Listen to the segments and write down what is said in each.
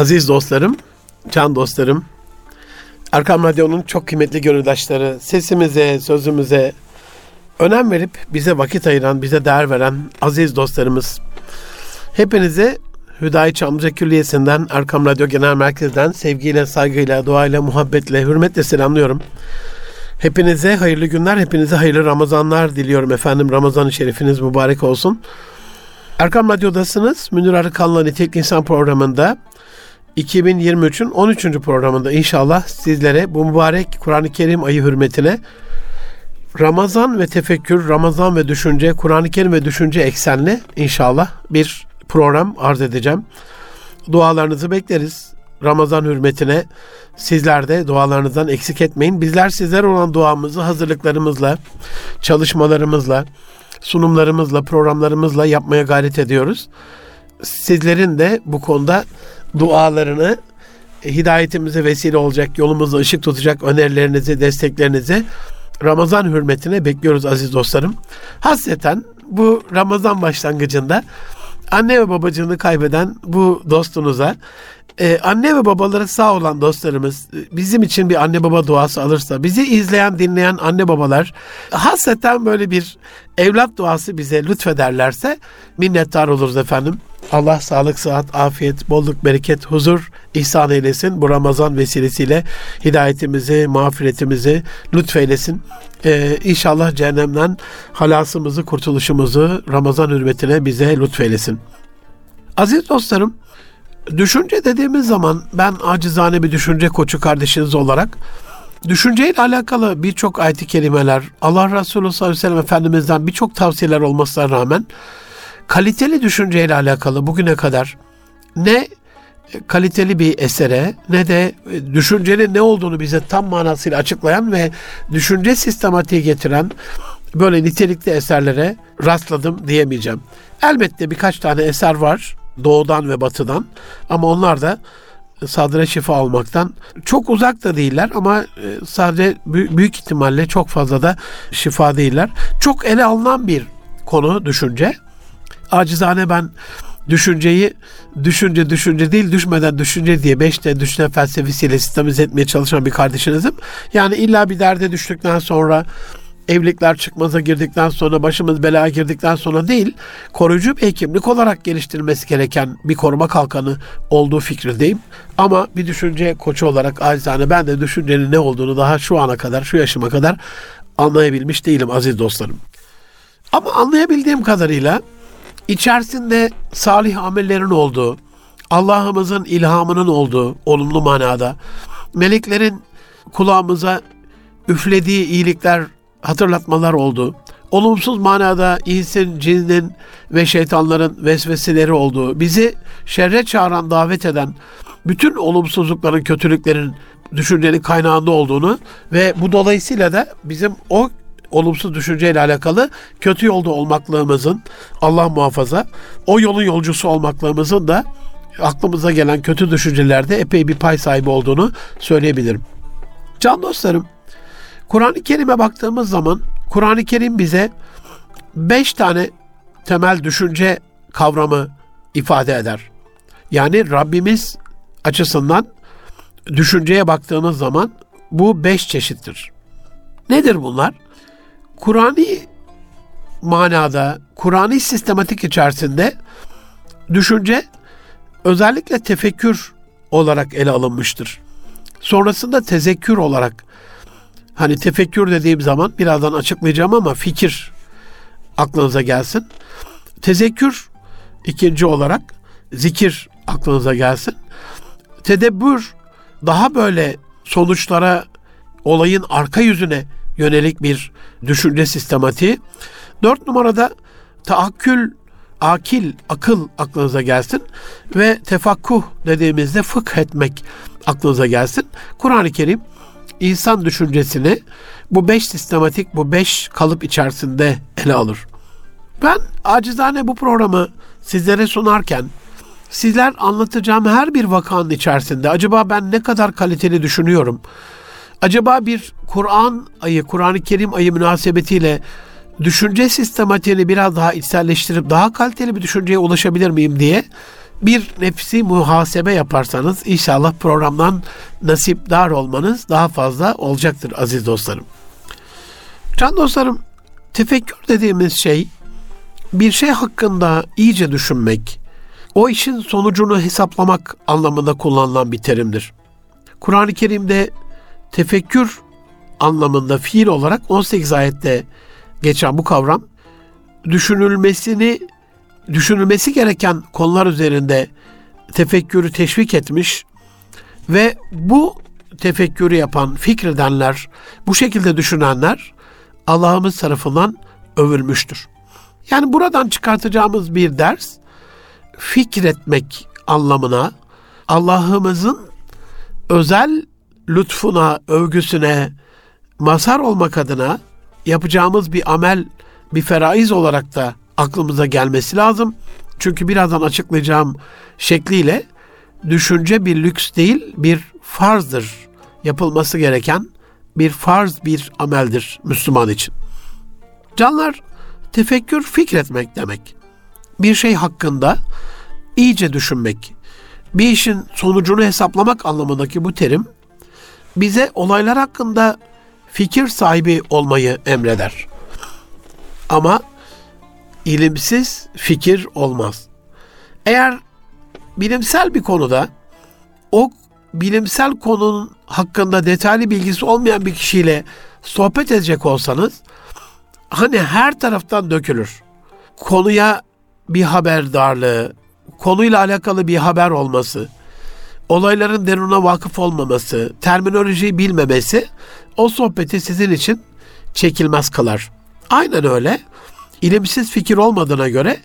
Aziz dostlarım, can dostlarım, Erkam Radyo'nun çok kıymetli gönüldaşları, sesimize, sözümüze önem verip bize vakit ayıran, bize değer veren aziz dostlarımız. Hepinize Hüdayi Çamlıca Külliyesi'nden, Erkam Radyo Genel Merkez'den sevgiyle, saygıyla, duayla, muhabbetle, hürmetle selamlıyorum. Hepinize hayırlı günler, hepinize hayırlı Ramazanlar diliyorum efendim. Ramazan-ı Şerifiniz mübarek olsun. Erkam Radyo'dasınız. Münir Arıkan'la Nitelik İnsan programında 2023'ün 13. programında inşallah sizlere bu mübarek Kur'an-ı Kerim ayı hürmetine Ramazan ve tefekkür, Ramazan ve düşünce, Kur'an-ı Kerim ve düşünce eksenli inşallah bir program arz edeceğim. Dualarınızı bekleriz. Ramazan hürmetine sizler de dualarınızdan eksik etmeyin. Bizler sizler olan duamızı hazırlıklarımızla, çalışmalarımızla, sunumlarımızla, programlarımızla yapmaya gayret ediyoruz. Sizlerin de bu konuda dualarını hidayetimize vesile olacak, yolumuza ışık tutacak önerilerinizi, desteklerinizi Ramazan hürmetine bekliyoruz aziz dostlarım. Hasreten bu Ramazan başlangıcında anne ve babacığını kaybeden bu dostunuza ee, anne ve babaları sağ olan dostlarımız bizim için bir anne baba duası alırsa, bizi izleyen, dinleyen anne babalar hasreten böyle bir evlat duası bize lütfederlerse minnettar oluruz efendim. Allah sağlık, sıhhat, afiyet, bolluk, bereket, huzur ihsan eylesin. Bu Ramazan vesilesiyle hidayetimizi, mağfiretimizi lütfeylesin. Ee, inşallah cehennemden halasımızı, kurtuluşumuzu Ramazan hürmetine bize lütfeylesin. Aziz dostlarım, Düşünce dediğimiz zaman ben acizane bir düşünce koçu kardeşiniz olarak düşünceyle alakalı birçok ayet-i kerimeler, Allah Resulü sallallahu aleyhi ve sellem Efendimiz'den birçok tavsiyeler olmasına rağmen kaliteli düşünceyle alakalı bugüne kadar ne kaliteli bir esere ne de düşüncenin ne olduğunu bize tam manasıyla açıklayan ve düşünce sistematiği getiren böyle nitelikli eserlere rastladım diyemeyeceğim. Elbette birkaç tane eser var doğudan ve batıdan ama onlar da sadre şifa olmaktan çok uzak da değiller ama e, sadece büyük ihtimalle çok fazla da şifa değiller. Çok ele alınan bir konu düşünce. Acizane ben düşünceyi düşünce düşünce değil düşmeden düşünce diye beşte düşünce felsefesiyle sistemize etmeye çalışan bir kardeşinizim. Yani illa bir derde düştükten sonra evlilikler çıkmaza girdikten sonra, başımız belaya girdikten sonra değil, koruyucu bir hekimlik olarak geliştirilmesi gereken bir koruma kalkanı olduğu fikrindeyim. Ama bir düşünce koçu olarak acizane ben de düşüncenin ne olduğunu daha şu ana kadar, şu yaşıma kadar anlayabilmiş değilim aziz dostlarım. Ama anlayabildiğim kadarıyla içerisinde salih amellerin olduğu, Allah'ımızın ilhamının olduğu olumlu manada, meleklerin kulağımıza üflediği iyilikler hatırlatmalar oldu. Olumsuz manada insin, cinnin ve şeytanların vesveseleri olduğu, bizi şerre çağıran, davet eden bütün olumsuzlukların, kötülüklerin düşüncenin kaynağında olduğunu ve bu dolayısıyla da bizim o olumsuz düşünceyle alakalı kötü yolda olmaklığımızın Allah muhafaza o yolun yolcusu olmaklığımızın da aklımıza gelen kötü düşüncelerde epey bir pay sahibi olduğunu söyleyebilirim. Can dostlarım Kur'an-ı Kerim'e baktığımız zaman Kur'an-ı Kerim bize beş tane temel düşünce kavramı ifade eder. Yani Rabbimiz açısından düşünceye baktığımız zaman bu beş çeşittir. Nedir bunlar? Kur'an'ı manada, Kur'an'ı sistematik içerisinde düşünce özellikle tefekkür olarak ele alınmıştır. Sonrasında tezekkür olarak Hani tefekkür dediğim zaman birazdan açıklayacağım ama fikir aklınıza gelsin. Tezekkür ikinci olarak zikir aklınıza gelsin. Tedebbür daha böyle sonuçlara, olayın arka yüzüne yönelik bir düşünce sistematiği. Dört numarada taakkül, akil, akıl aklınıza gelsin ve tefakkuh dediğimizde fıkh etmek aklınıza gelsin. Kur'an-ı Kerim insan düşüncesini bu beş sistematik, bu beş kalıp içerisinde ele alır. Ben acizane bu programı sizlere sunarken sizler anlatacağım her bir vakanın içerisinde acaba ben ne kadar kaliteli düşünüyorum? Acaba bir Kur'an ayı, Kur'an-ı Kerim ayı münasebetiyle düşünce sistematiğini biraz daha içselleştirip daha kaliteli bir düşünceye ulaşabilir miyim diye bir nefsi muhasebe yaparsanız inşallah programdan nasipdar olmanız daha fazla olacaktır aziz dostlarım. Can dostlarım, tefekkür dediğimiz şey bir şey hakkında iyice düşünmek, o işin sonucunu hesaplamak anlamında kullanılan bir terimdir. Kur'an-ı Kerim'de tefekkür anlamında fiil olarak 18 ayette geçen bu kavram düşünülmesini düşünülmesi gereken konular üzerinde tefekkürü teşvik etmiş ve bu tefekkürü yapan, fikredenler, bu şekilde düşünenler Allah'ımız tarafından övülmüştür. Yani buradan çıkartacağımız bir ders fikretmek anlamına Allah'ımızın özel lütfuna, övgüsüne mazhar olmak adına yapacağımız bir amel, bir feraiz olarak da aklımıza gelmesi lazım. Çünkü birazdan açıklayacağım şekliyle düşünce bir lüks değil, bir farzdır. Yapılması gereken bir farz bir ameldir Müslüman için. Canlar tefekkür fikretmek demek. Bir şey hakkında iyice düşünmek, bir işin sonucunu hesaplamak anlamındaki bu terim bize olaylar hakkında fikir sahibi olmayı emreder. Ama ilimsiz fikir olmaz. Eğer bilimsel bir konuda o bilimsel konunun hakkında detaylı bilgisi olmayan bir kişiyle sohbet edecek olsanız hani her taraftan dökülür. Konuya bir haberdarlığı, konuyla alakalı bir haber olması, olayların deruna vakıf olmaması, terminolojiyi bilmemesi o sohbeti sizin için çekilmez kılar. Aynen öyle. İlimsiz fikir olmadığına göre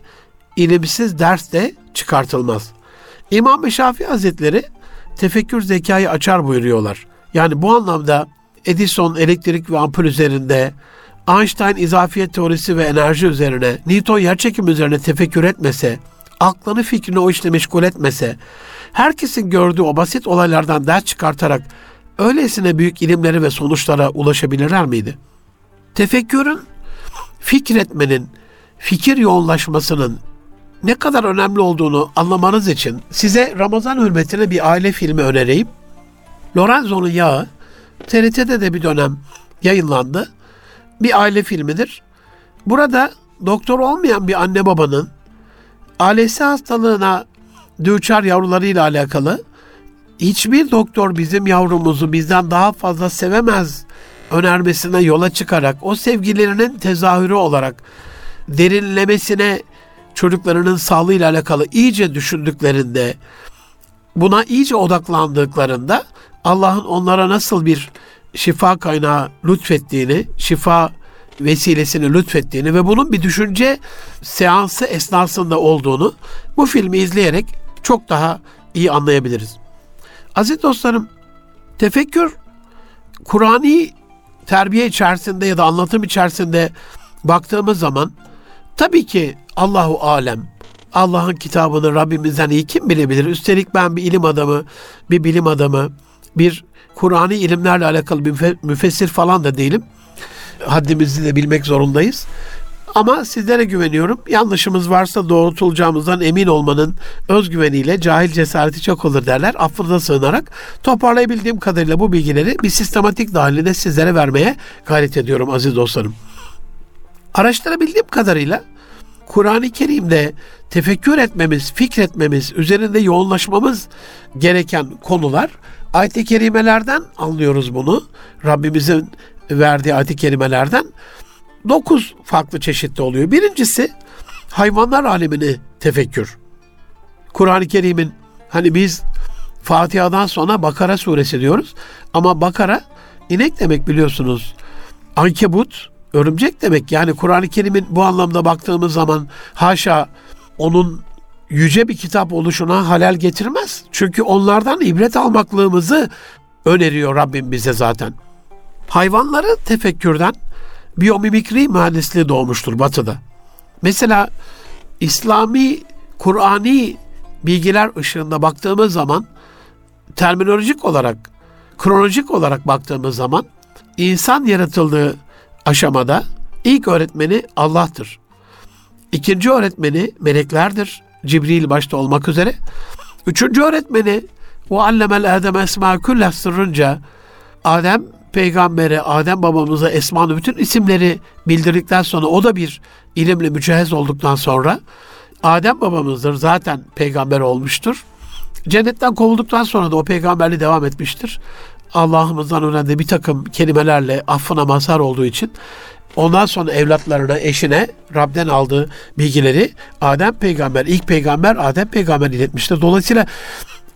ilimsiz ders de çıkartılmaz. İmam Şafii Hazretleri tefekkür zekayı açar buyuruyorlar. Yani bu anlamda Edison elektrik ve ampul üzerinde, Einstein izafiyet teorisi ve enerji üzerine, Newton yerçekim üzerine tefekkür etmese, aklını fikrini o işle meşgul etmese, herkesin gördüğü o basit olaylardan ders çıkartarak öylesine büyük ilimlere ve sonuçlara ulaşabilirler miydi? Tefekkürün, fikretmenin, fikir yoğunlaşmasının ne kadar önemli olduğunu anlamanız için size Ramazan hürmetine bir aile filmi önereyim. Lorenzo'nun Yağı TRT'de de bir dönem yayınlandı. Bir aile filmidir. Burada doktor olmayan bir anne babanın ailesi hastalığına düçar yavrularıyla alakalı. Hiçbir doktor bizim yavrumuzu bizden daha fazla sevemez önermesine yola çıkarak o sevgilerinin tezahürü olarak derinlemesine çocuklarının sağlığıyla alakalı iyice düşündüklerinde buna iyice odaklandıklarında Allah'ın onlara nasıl bir şifa kaynağı lütfettiğini, şifa vesilesini lütfettiğini ve bunun bir düşünce seansı esnasında olduğunu bu filmi izleyerek çok daha iyi anlayabiliriz. Aziz dostlarım, tefekkür Kur'ani terbiye içerisinde ya da anlatım içerisinde baktığımız zaman tabii ki Allahu alem Allah'ın kitabını Rabbimizden iyi kim bilebilir? Üstelik ben bir ilim adamı, bir bilim adamı, bir Kur'an'ı ilimlerle alakalı bir müfessir falan da değilim. Haddimizi de bilmek zorundayız. Ama sizlere güveniyorum. Yanlışımız varsa doğrultulacağımızdan emin olmanın özgüveniyle cahil cesareti çok olur derler. Affınıza sığınarak toparlayabildiğim kadarıyla bu bilgileri bir sistematik dahilinde sizlere vermeye gayret ediyorum aziz dostlarım. Araştırabildiğim kadarıyla Kur'an-ı Kerim'de tefekkür etmemiz, fikretmemiz, üzerinde yoğunlaşmamız gereken konular ayet-i kerimelerden anlıyoruz bunu. Rabbimizin verdiği ayet-i kerimelerden dokuz farklı çeşitte oluyor. Birincisi hayvanlar alemini tefekkür. Kur'an-ı Kerim'in hani biz Fatiha'dan sonra Bakara suresi diyoruz ama Bakara inek demek biliyorsunuz. Ankebut örümcek demek. Yani Kur'an-ı Kerim'in bu anlamda baktığımız zaman haşa onun yüce bir kitap oluşuna halel getirmez. Çünkü onlardan ibret almaklığımızı öneriyor Rabbim bize zaten. Hayvanları tefekkürden biyomimikri mühendisliği doğmuştur batıda. Mesela İslami, Kur'ani bilgiler ışığında baktığımız zaman terminolojik olarak, kronolojik olarak baktığımız zaman insan yaratıldığı aşamada ilk öğretmeni Allah'tır. İkinci öğretmeni meleklerdir, Cibril başta olmak üzere. Üçüncü öğretmeni o allemel Adem esma külle sırrınca Adem peygambere, Adem babamıza Esma'nın bütün isimleri bildirdikten sonra o da bir ilimle mücehez olduktan sonra Adem babamızdır zaten peygamber olmuştur. Cennetten kovulduktan sonra da o peygamberliği devam etmiştir. Allah'ımızdan öğrendiği bir takım kelimelerle affına mazhar olduğu için ondan sonra evlatlarına, eşine Rab'den aldığı bilgileri Adem peygamber, ilk peygamber Adem peygamber iletmiştir. Dolayısıyla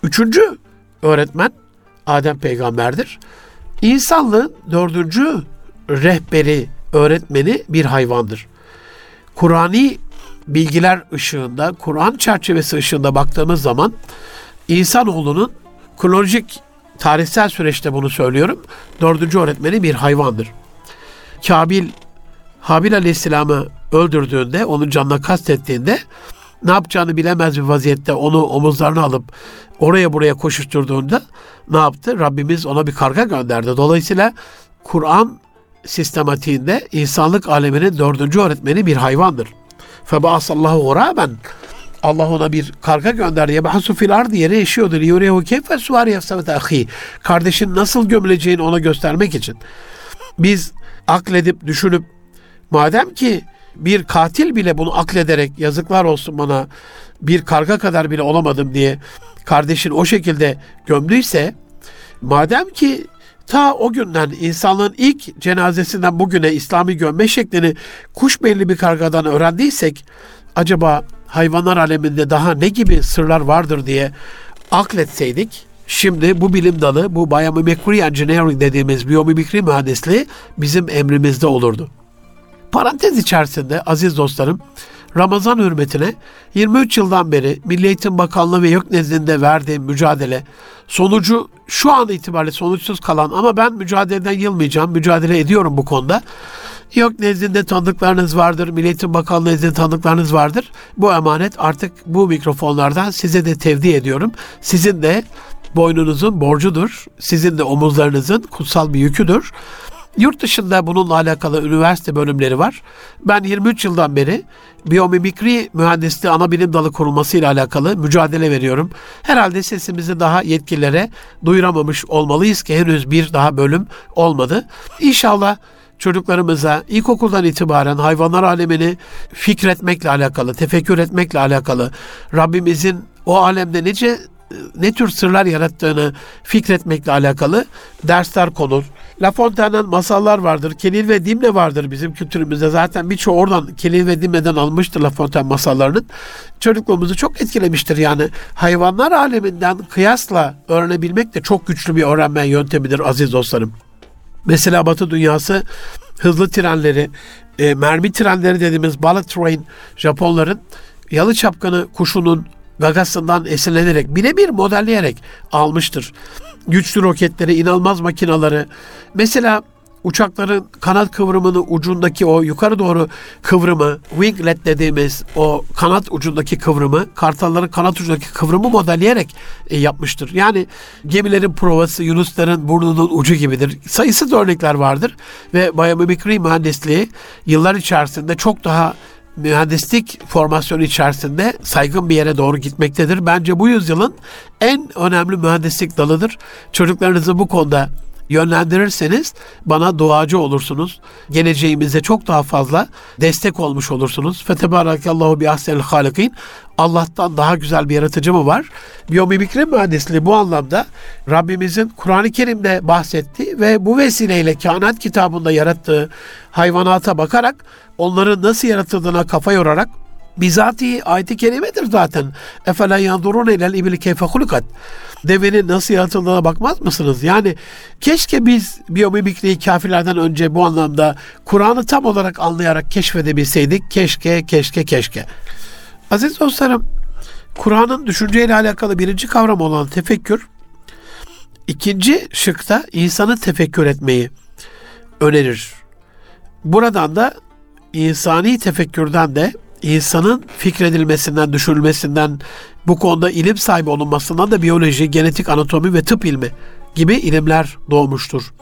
üçüncü öğretmen Adem peygamberdir. İnsanlığın dördüncü rehberi, öğretmeni bir hayvandır. Kur'ani bilgiler ışığında, Kur'an çerçevesi ışığında baktığımız zaman insanoğlunun kronolojik tarihsel süreçte bunu söylüyorum. Dördüncü öğretmeni bir hayvandır. Kabil Habil Aleyhisselam'ı öldürdüğünde, onun canına kastettiğinde ne yapacağını bilemez bir vaziyette onu omuzlarına alıp oraya buraya koşuşturduğunda ne yaptı? Rabbimiz ona bir karga gönderdi. Dolayısıyla Kur'an sistematiğinde insanlık aleminin dördüncü öğretmeni bir hayvandır. Febaasallahu raben Allah ona bir karga gönderdi. Yebahasu fil ardı yere yaşıyordu. Yurehu keyfe suvar yefsavet ahi. Kardeşin nasıl gömüleceğini ona göstermek için. Biz akledip, düşünüp, madem ki bir katil bile bunu aklederek yazıklar olsun bana bir karga kadar bile olamadım diye kardeşin o şekilde gömdüyse madem ki ta o günden insanlığın ilk cenazesinden bugüne İslami gömme şeklini kuş belli bir kargadan öğrendiysek acaba hayvanlar aleminde daha ne gibi sırlar vardır diye akletseydik şimdi bu bilim dalı bu biomimicry engineering dediğimiz biyomimikri mühendisliği bizim emrimizde olurdu. Parantez içerisinde aziz dostlarım Ramazan hürmetine 23 yıldan beri Milli Eğitim Bakanlığı ve YÖK nezdinde verdiğim mücadele sonucu şu an itibariyle sonuçsuz kalan ama ben mücadeleden yılmayacağım. Mücadele ediyorum bu konuda. YÖK nezdinde tanıdıklarınız vardır. Milli Eğitim Bakanlığı nezdinde tanıdıklarınız vardır. Bu emanet artık bu mikrofonlardan size de tevdi ediyorum. Sizin de boynunuzun borcudur. Sizin de omuzlarınızın kutsal bir yüküdür. Yurt dışında bununla alakalı üniversite bölümleri var. Ben 23 yıldan beri biyomimikri mühendisliği ana bilim dalı kurulması ile alakalı mücadele veriyorum. Herhalde sesimizi daha yetkililere duyuramamış olmalıyız ki henüz bir daha bölüm olmadı. İnşallah çocuklarımıza ilkokuldan itibaren hayvanlar alemini fikretmekle alakalı, tefekkür etmekle alakalı, Rabbimizin o alemde nice ne tür sırlar yarattığını fikretmekle alakalı dersler konur. La Fontaine'den masallar vardır. Kelil ve Dimne vardır bizim kültürümüzde. Zaten birçoğu oradan Kelil ve Dimne'den almıştır La Fontaine masallarının. Çocukluğumuzu çok etkilemiştir yani. Hayvanlar aleminden kıyasla öğrenebilmek de çok güçlü bir öğrenme yöntemidir aziz dostlarım. Mesela Batı dünyası hızlı trenleri, e, mermi trenleri dediğimiz bullet train Japonların yalı çapkanı kuşunun gagasından esinlenerek birebir modelleyerek almıştır. Güçlü roketleri, inanılmaz makinaları. Mesela uçakların kanat kıvrımının ucundaki o yukarı doğru kıvrımı, winglet dediğimiz o kanat ucundaki kıvrımı, kartalların kanat ucundaki kıvrımı modelleyerek e, yapmıştır. Yani gemilerin provası Yunusların burnunun ucu gibidir. Sayısız örnekler vardır ve biyomimikri mühendisliği yıllar içerisinde çok daha mühendislik formasyonu içerisinde saygın bir yere doğru gitmektedir. Bence bu yüzyılın en önemli mühendislik dalıdır. Çocuklarınızı bu konuda yönlendirirseniz bana duacı olursunuz. Geleceğimize çok daha fazla destek olmuş olursunuz. Fetebarakallahu bi ahsenil halikin. Allah'tan daha güzel bir yaratıcı mı var? Biyomimikri mühendisliği bu anlamda Rabbimizin Kur'an-ı Kerim'de bahsettiği ve bu vesileyle kainat kitabında yarattığı hayvanata bakarak onların nasıl yaratıldığına kafa yorarak bizatihi ayet-i kerimedir zaten. Efela yandurun ilel ibli keyfe hulukat. Devenin nasıl yaratıldığına bakmaz mısınız? Yani keşke biz biyomimikriyi kafirlerden önce bu anlamda Kur'an'ı tam olarak anlayarak keşfedebilseydik. Keşke, keşke, keşke. Aziz dostlarım, Kur'an'ın düşünceyle alakalı birinci kavram olan tefekkür, ikinci şıkta insanı tefekkür etmeyi önerir. Buradan da insani tefekkürden de insanın fikredilmesinden, düşünülmesinden, bu konuda ilim sahibi olunmasından da biyoloji, genetik anatomi ve tıp ilmi gibi ilimler doğmuştur.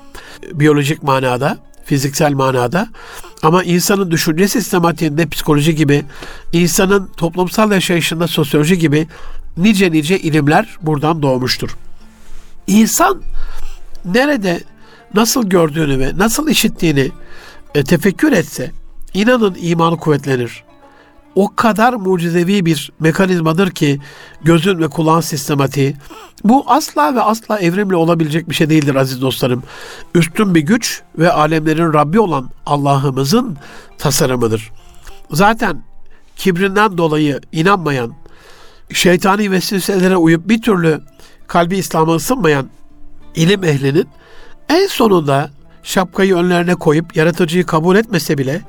Biyolojik manada, fiziksel manada. Ama insanın düşünce sistematiğinde psikoloji gibi, insanın toplumsal yaşayışında sosyoloji gibi nice nice ilimler buradan doğmuştur. İnsan nerede nasıl gördüğünü ve nasıl işittiğini e, tefekkür etse inanın imanı kuvvetlenir. O kadar mucizevi bir mekanizmadır ki gözün ve kulağın sistematiği. Bu asla ve asla evrimle olabilecek bir şey değildir aziz dostlarım. Üstün bir güç ve alemlerin Rabbi olan Allah'ımızın tasarımıdır. Zaten kibrinden dolayı inanmayan, şeytani vesveselere uyup bir türlü kalbi İslam'a ısınmayan ilim ehlinin en sonunda şapkayı önlerine koyup yaratıcıyı kabul etmese bile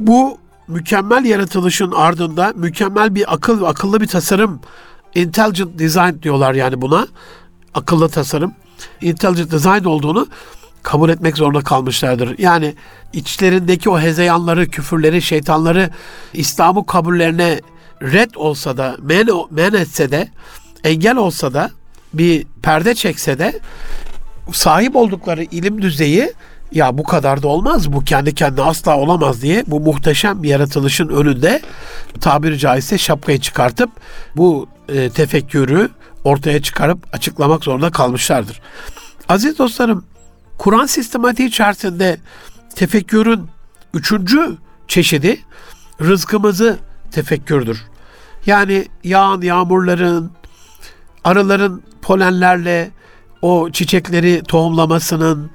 bu mükemmel yaratılışın ardında mükemmel bir akıl ve akıllı bir tasarım intelligent design diyorlar yani buna. Akıllı tasarım. Intelligent design olduğunu kabul etmek zorunda kalmışlardır. Yani içlerindeki o hezeyanları, küfürleri, şeytanları İslam'ı kabullerine red olsa da, men, men etse de, engel olsa da, bir perde çekse de sahip oldukları ilim düzeyi ya bu kadar da olmaz, bu kendi kendine asla olamaz diye bu muhteşem bir yaratılışın önünde tabiri caizse şapkayı çıkartıp bu e, tefekkürü ortaya çıkarıp açıklamak zorunda kalmışlardır. Aziz dostlarım, Kur'an sistematiği içerisinde tefekkürün üçüncü çeşidi rızkımızı tefekkürdür. Yani yağan yağmurların, arıların polenlerle o çiçekleri tohumlamasının,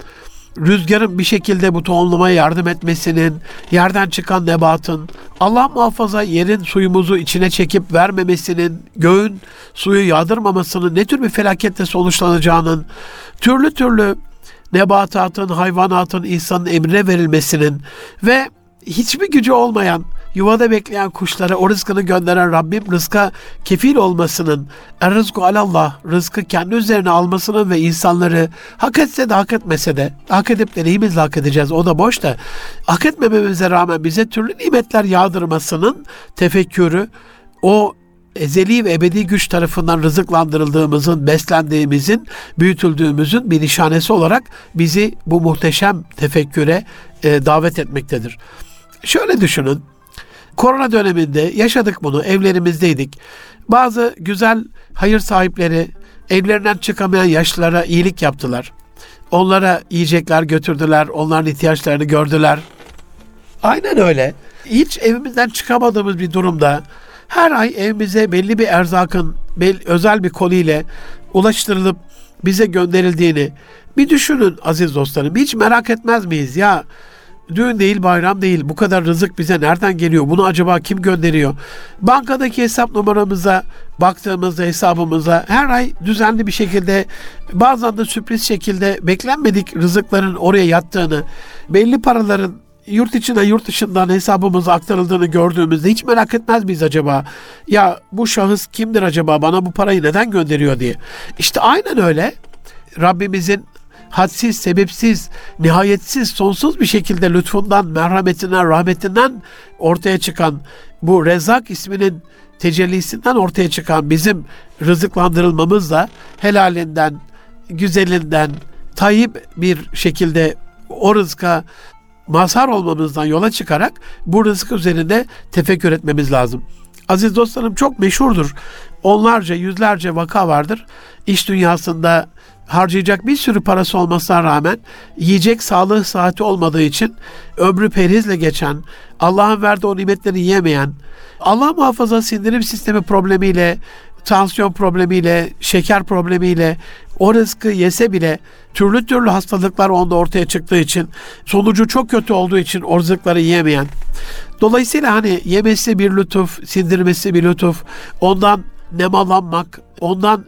rüzgarın bir şekilde bu tohumlamaya yardım etmesinin, yerden çıkan nebatın, Allah muhafaza yerin suyumuzu içine çekip vermemesinin, göğün suyu yağdırmamasının ne tür bir felakette sonuçlanacağının, türlü türlü nebatatın, hayvanatın insanın emrine verilmesinin ve hiçbir gücü olmayan yuvada bekleyen kuşlara o rızkını gönderen Rabbim rızka kefil olmasının, er rızku alallah, rızkı kendi üzerine almasının ve insanları hak etse de hak etmese de, hak edip de neyimizle hak edeceğiz o da boş da, hak etmememize rağmen bize türlü nimetler yağdırmasının tefekkürü, o ezeli ve ebedi güç tarafından rızıklandırıldığımızın, beslendiğimizin, büyütüldüğümüzün bir nişanesi olarak bizi bu muhteşem tefekküre e, davet etmektedir. Şöyle düşünün, Korona döneminde yaşadık bunu. Evlerimizdeydik. Bazı güzel hayır sahipleri evlerinden çıkamayan yaşlılara iyilik yaptılar. Onlara yiyecekler götürdüler. Onların ihtiyaçlarını gördüler. Aynen öyle. Hiç evimizden çıkamadığımız bir durumda her ay evimize belli bir erzakın özel bir koliyle ulaştırılıp bize gönderildiğini bir düşünün aziz dostlarım. Hiç merak etmez miyiz ya? Düğün değil, bayram değil. Bu kadar rızık bize nereden geliyor? Bunu acaba kim gönderiyor? Bankadaki hesap numaramıza baktığımızda hesabımıza her ay düzenli bir şekilde bazen de sürpriz şekilde beklenmedik rızıkların oraya yattığını, belli paraların yurt içine yurt dışından hesabımıza aktarıldığını gördüğümüzde hiç merak etmez miyiz acaba? Ya bu şahıs kimdir acaba? Bana bu parayı neden gönderiyor diye. İşte aynen öyle. Rabbimizin hadsiz, sebepsiz, nihayetsiz, sonsuz bir şekilde lütfundan, merhametinden, rahmetinden ortaya çıkan bu Rezak isminin tecellisinden ortaya çıkan bizim rızıklandırılmamızla helalinden, güzelinden, tayyip bir şekilde o rızka mazhar olmamızdan yola çıkarak bu rızık üzerinde tefekkür etmemiz lazım. Aziz dostlarım çok meşhurdur. Onlarca, yüzlerce vaka vardır. İş dünyasında harcayacak bir sürü parası olmasına rağmen yiyecek sağlığı saati olmadığı için ömrü perhizle geçen, Allah'ın verdiği o nimetleri yiyemeyen, Allah muhafaza sindirim sistemi problemiyle, tansiyon problemiyle, şeker problemiyle o rızkı yese bile türlü türlü hastalıklar onda ortaya çıktığı için sonucu çok kötü olduğu için o rızıkları yiyemeyen. Dolayısıyla hani yemesi bir lütuf, sindirmesi bir lütuf, ondan nemalanmak, ondan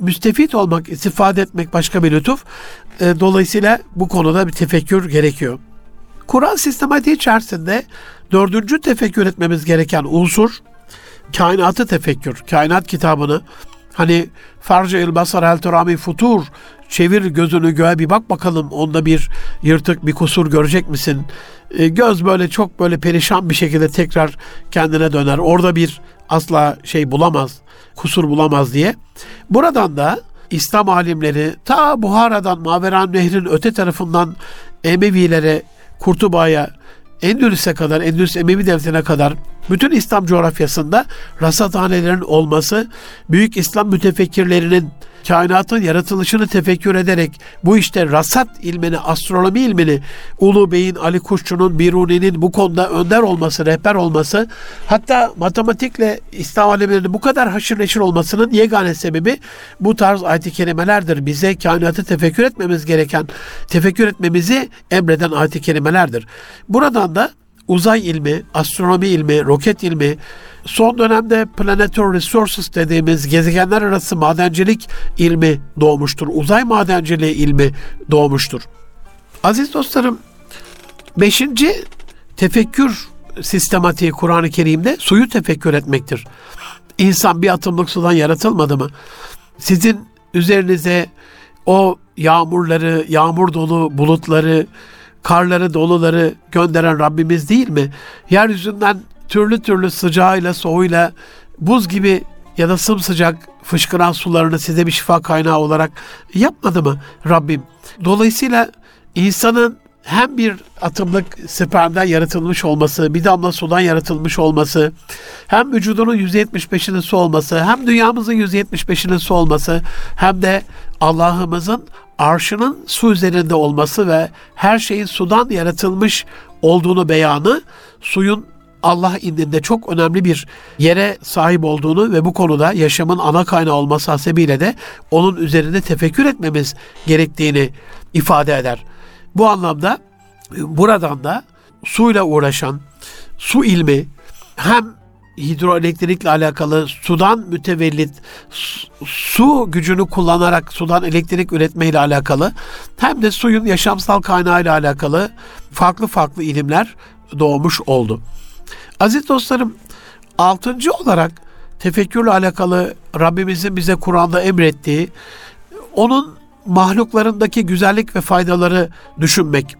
müstefit olmak, istifade etmek başka bir lütuf. E, dolayısıyla bu konuda bir tefekkür gerekiyor. Kur'an sistematiği içerisinde dördüncü tefekkür etmemiz gereken unsur kainatı tefekkür. Kainat kitabını hani farca il basar el turami futur çevir gözünü göğe bir bak bakalım onda bir yırtık bir kusur görecek misin? E, göz böyle çok böyle perişan bir şekilde tekrar kendine döner. Orada bir asla şey bulamaz, kusur bulamaz diye. Buradan da İslam alimleri ta Buhara'dan Maveran Nehrin öte tarafından Emevilere Kurtuba'ya, Endülüs'e kadar, Endülüs Emevi Devleti'ne kadar bütün İslam coğrafyasında rasathanelerin olması, büyük İslam mütefekkirlerinin kainatın yaratılışını tefekkür ederek bu işte rasat ilmini, astronomi ilmini Ulu Bey'in, Ali Kuşçu'nun, Biruni'nin bu konuda önder olması, rehber olması, hatta matematikle İslam alemlerinin bu kadar haşır neşir olmasının yegane sebebi bu tarz ayet-i kerimelerdir. Bize kainatı tefekkür etmemiz gereken, tefekkür etmemizi emreden ayet-i kerimelerdir. Buradan da uzay ilmi, astronomi ilmi, roket ilmi, son dönemde planetary resources dediğimiz gezegenler arası madencilik ilmi doğmuştur. Uzay madenciliği ilmi doğmuştur. Aziz dostlarım, beşinci tefekkür sistematiği Kur'an-ı Kerim'de suyu tefekkür etmektir. İnsan bir atımlık sudan yaratılmadı mı? Sizin üzerinize o yağmurları, yağmur dolu bulutları, karları doluları gönderen Rabbimiz değil mi? Yeryüzünden türlü türlü sıcağıyla soğuyla buz gibi ya da sımsıcak fışkıran sularını size bir şifa kaynağı olarak yapmadı mı Rabbim? Dolayısıyla insanın hem bir atımlık spermden yaratılmış olması, bir damla sudan yaratılmış olması, hem vücudunun %75'inin su olması, hem dünyamızın %75'inin su olması, hem de Allah'ımızın arşının su üzerinde olması ve her şeyin sudan yaratılmış olduğunu beyanı, suyun Allah indinde çok önemli bir yere sahip olduğunu ve bu konuda yaşamın ana kaynağı olması hasebiyle de onun üzerinde tefekkür etmemiz gerektiğini ifade eder. Bu anlamda buradan da suyla uğraşan su ilmi hem hidroelektrikle alakalı sudan mütevellit su gücünü kullanarak sudan elektrik üretmeyle alakalı hem de suyun yaşamsal kaynağıyla alakalı farklı farklı ilimler doğmuş oldu. Aziz dostlarım, altıncı olarak tefekkürle alakalı Rabbimizin bize Kur'an'da emrettiği, onun mahluklarındaki güzellik ve faydaları düşünmek.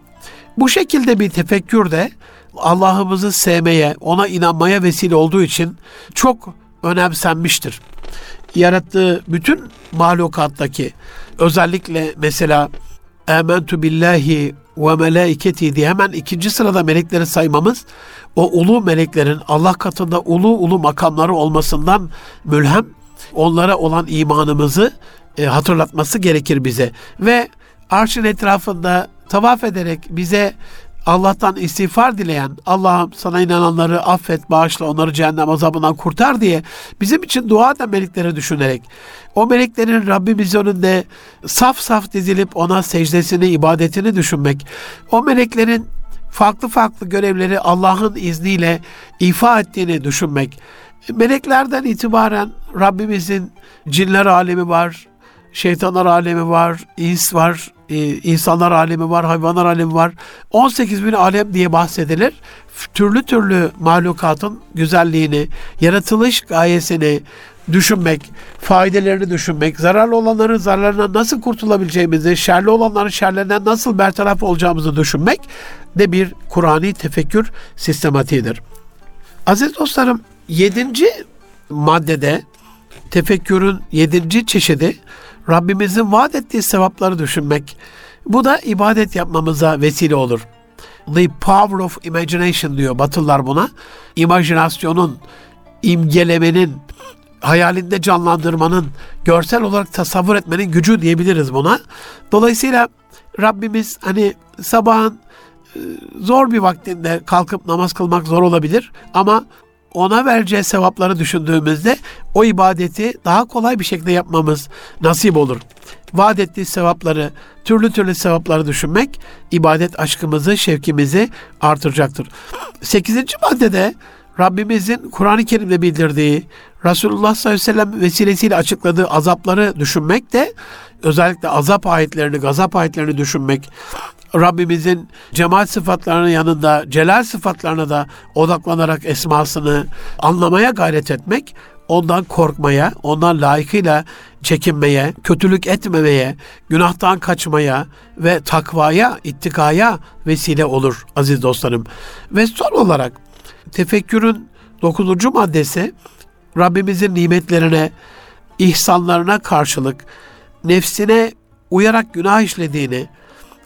Bu şekilde bir tefekkür de Allah'ımızı sevmeye, ona inanmaya vesile olduğu için çok önemsenmiştir. Yarattığı bütün mahlukattaki özellikle mesela Âmentu billahi ve melaiketi diye hemen ikinci sırada melekleri saymamız o ulu meleklerin Allah katında ulu ulu makamları olmasından mülhem onlara olan imanımızı e, hatırlatması gerekir bize. Ve arşın etrafında tavaf ederek bize Allah'tan istiğfar dileyen, Allah'ım sana inananları affet, bağışla, onları cehennem azabından kurtar diye bizim için dua eden melekleri düşünerek, o meleklerin Rabbimiz önünde saf saf dizilip ona secdesini, ibadetini düşünmek, o meleklerin farklı farklı görevleri Allah'ın izniyle ifa ettiğini düşünmek, meleklerden itibaren Rabbimizin cinler alemi var, şeytanlar alemi var, ins var, e, insanlar alemi var, hayvanlar alemi var. 18 bin alem diye bahsedilir. Türlü türlü mahlukatın güzelliğini, yaratılış gayesini düşünmek, faydalarını düşünmek, zararlı olanların zararlarından nasıl kurtulabileceğimizi, şerli olanların şerlerinden nasıl bertaraf olacağımızı düşünmek de bir Kur'ani tefekkür sistematiğidir. Aziz dostlarım, yedinci maddede tefekkürün yedinci çeşidi Rabbimizin vaat ettiği sevapları düşünmek. Bu da ibadet yapmamıza vesile olur. The power of imagination diyor Batılılar buna. İmajinasyonun, imgelemenin, hayalinde canlandırmanın, görsel olarak tasavvur etmenin gücü diyebiliriz buna. Dolayısıyla Rabbimiz hani sabahın e, zor bir vaktinde kalkıp namaz kılmak zor olabilir ama ona vereceği sevapları düşündüğümüzde o ibadeti daha kolay bir şekilde yapmamız nasip olur. Vaat ettiği sevapları, türlü türlü sevapları düşünmek ibadet aşkımızı, şevkimizi artıracaktır. Sekizinci maddede Rabbimizin Kur'an-ı Kerim'de bildirdiği, Resulullah sallallahu aleyhi ve sellem vesilesiyle açıkladığı azapları düşünmek de özellikle azap ayetlerini, gazap ayetlerini düşünmek, Rabbimizin cemal sıfatlarının yanında celal sıfatlarına da odaklanarak esmasını anlamaya gayret etmek, ondan korkmaya, ondan layıkıyla çekinmeye, kötülük etmemeye, günahtan kaçmaya ve takvaya, ittikaya vesile olur aziz dostlarım. Ve son olarak tefekkürün dokuzuncu maddesi Rabbimizin nimetlerine, ihsanlarına karşılık nefsine uyarak günah işlediğini,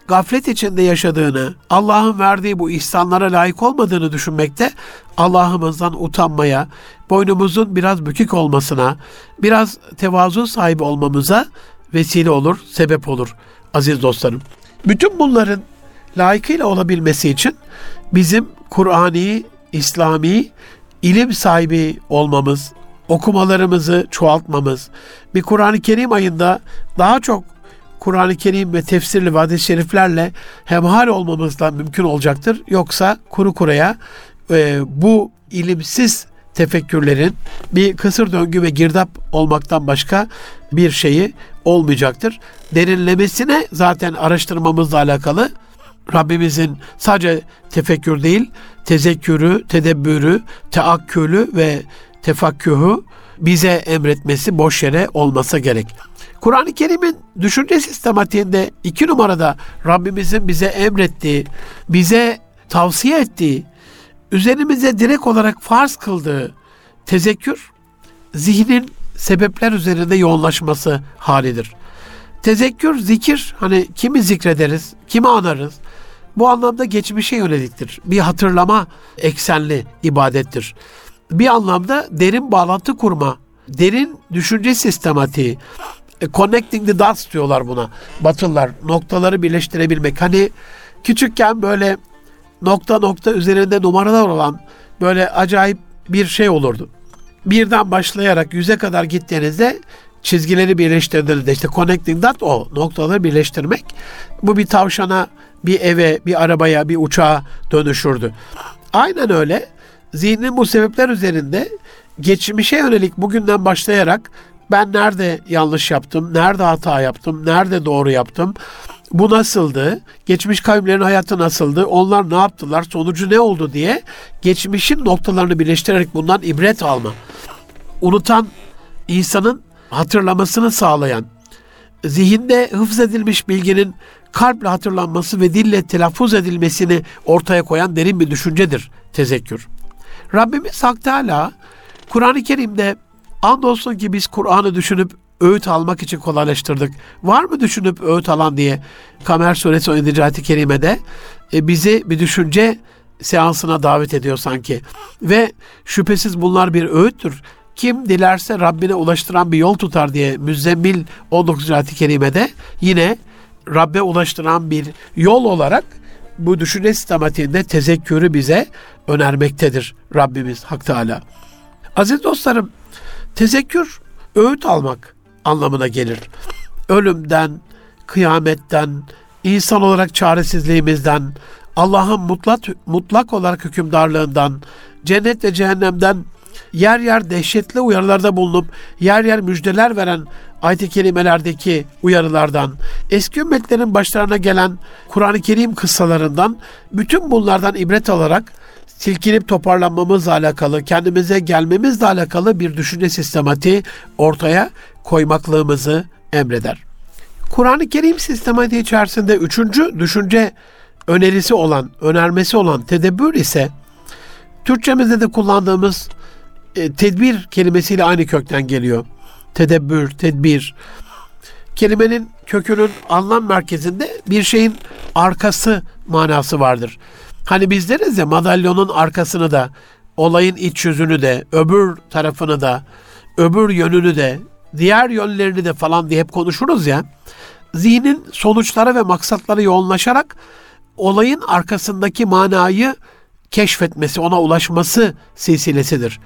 gaflet içinde yaşadığını, Allah'ın verdiği bu ihsanlara layık olmadığını düşünmekte Allah'ımızdan utanmaya, boynumuzun biraz bükük olmasına, biraz tevazu sahibi olmamıza vesile olur, sebep olur aziz dostlarım. Bütün bunların layıkıyla olabilmesi için bizim Kur'ani, İslami ilim sahibi olmamız, okumalarımızı çoğaltmamız, bir Kur'an-ı Kerim ayında daha çok Kur'an-ı Kerim ve tefsirli ve hadis-i şeriflerle hemhal olmamızdan mümkün olacaktır. Yoksa kuru kuraya e, bu ilimsiz tefekkürlerin bir kısır döngü ve girdap olmaktan başka bir şeyi olmayacaktır. Derinlemesine zaten araştırmamızla alakalı Rabbimizin sadece tefekkür değil, tezekkürü, tedebbürü, teakkülü ve tefakkühü bize emretmesi boş yere olmasa gerek. Kur'an-ı Kerim'in düşünce sistematiğinde iki numarada Rabbimizin bize emrettiği, bize tavsiye ettiği, üzerimize direkt olarak farz kıldığı tezekkür, zihnin sebepler üzerinde yoğunlaşması halidir. Tezekkür, zikir, hani kimi zikrederiz, kimi anarız. Bu anlamda geçmişe yöneliktir. Bir hatırlama eksenli ibadettir. Bir anlamda derin bağlantı kurma, derin düşünce sistematiği, e, connecting the dots diyorlar buna. Batılılar noktaları birleştirebilmek. Hani küçükken böyle nokta nokta üzerinde numaralar olan böyle acayip bir şey olurdu. Birden başlayarak yüze kadar gittiğinizde çizgileri birleştirdiğinizde işte connecting dot o noktaları birleştirmek. Bu bir tavşana, bir eve, bir arabaya, bir uçağa dönüşürdü. Aynen öyle. Zihnin bu sebepler üzerinde geçmişe yönelik bugünden başlayarak ben nerede yanlış yaptım, nerede hata yaptım, nerede doğru yaptım, bu nasıldı, geçmiş kavimlerin hayatı nasıldı, onlar ne yaptılar, sonucu ne oldu diye geçmişin noktalarını birleştirerek bundan ibret alma. Unutan insanın hatırlamasını sağlayan, zihinde hıfz edilmiş bilginin kalple hatırlanması ve dille telaffuz edilmesini ortaya koyan derin bir düşüncedir tezekkür. Rabbimiz Hak Teala Kur'an-ı Kerim'de andolsun ki biz Kur'an'ı düşünüp öğüt almak için kolaylaştırdık. Var mı düşünüp öğüt alan diye Kamer Suresi 17. ayet-i kerimede e, bizi bir düşünce seansına davet ediyor sanki. Ve şüphesiz bunlar bir öğüttür. Kim dilerse Rabbine ulaştıran bir yol tutar diye Müzzemmil 19. ayet-i kerimede yine Rabbe ulaştıran bir yol olarak bu düşünce sistematiğinde tezekkürü bize önermektedir Rabbimiz Hak Teala. Aziz dostlarım, tezekkür öğüt almak anlamına gelir. Ölümden, kıyametten, insan olarak çaresizliğimizden, Allah'ın mutlak, mutlak olarak hükümdarlığından, cennet ve cehennemden yer yer dehşetli uyarılarda bulunup yer yer müjdeler veren ayet-i kerimelerdeki uyarılardan, eski ümmetlerin başlarına gelen Kur'an-ı Kerim kıssalarından bütün bunlardan ibret alarak silkinip toparlanmamızla alakalı, kendimize gelmemizle alakalı bir düşünce sistematiği ortaya koymaklığımızı emreder. Kur'an-ı Kerim sistematiği içerisinde üçüncü düşünce önerisi olan, önermesi olan tedebbür ise Türkçemizde de kullandığımız e, tedbir kelimesiyle aynı kökten geliyor. Tedebbür, tedbir. Kelimenin kökünün anlam merkezinde bir şeyin arkası manası vardır. Hani biz deriz ya madalyonun arkasını da, olayın iç yüzünü de, öbür tarafını da, öbür yönünü de, diğer yönlerini de falan diye hep konuşuruz ya. Zihnin sonuçlara ve maksatlara yoğunlaşarak olayın arkasındaki manayı keşfetmesi, ona ulaşması silsilesidir.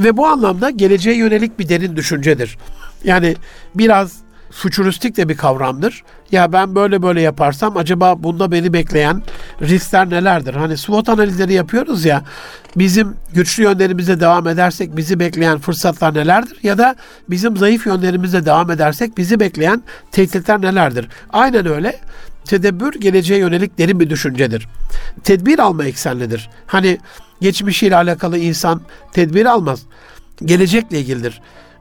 Ve bu anlamda geleceğe yönelik bir derin düşüncedir. Yani biraz fütüristik de bir kavramdır. Ya ben böyle böyle yaparsam acaba bunda beni bekleyen riskler nelerdir? Hani SWOT analizleri yapıyoruz ya bizim güçlü yönlerimize devam edersek bizi bekleyen fırsatlar nelerdir? Ya da bizim zayıf yönlerimize devam edersek bizi bekleyen tehditler nelerdir? Aynen öyle. Tedebbür geleceğe yönelik derin bir düşüncedir. Tedbir alma eksenlidir. Hani geçmişiyle alakalı insan tedbir almaz. Gelecekle ilgilidir.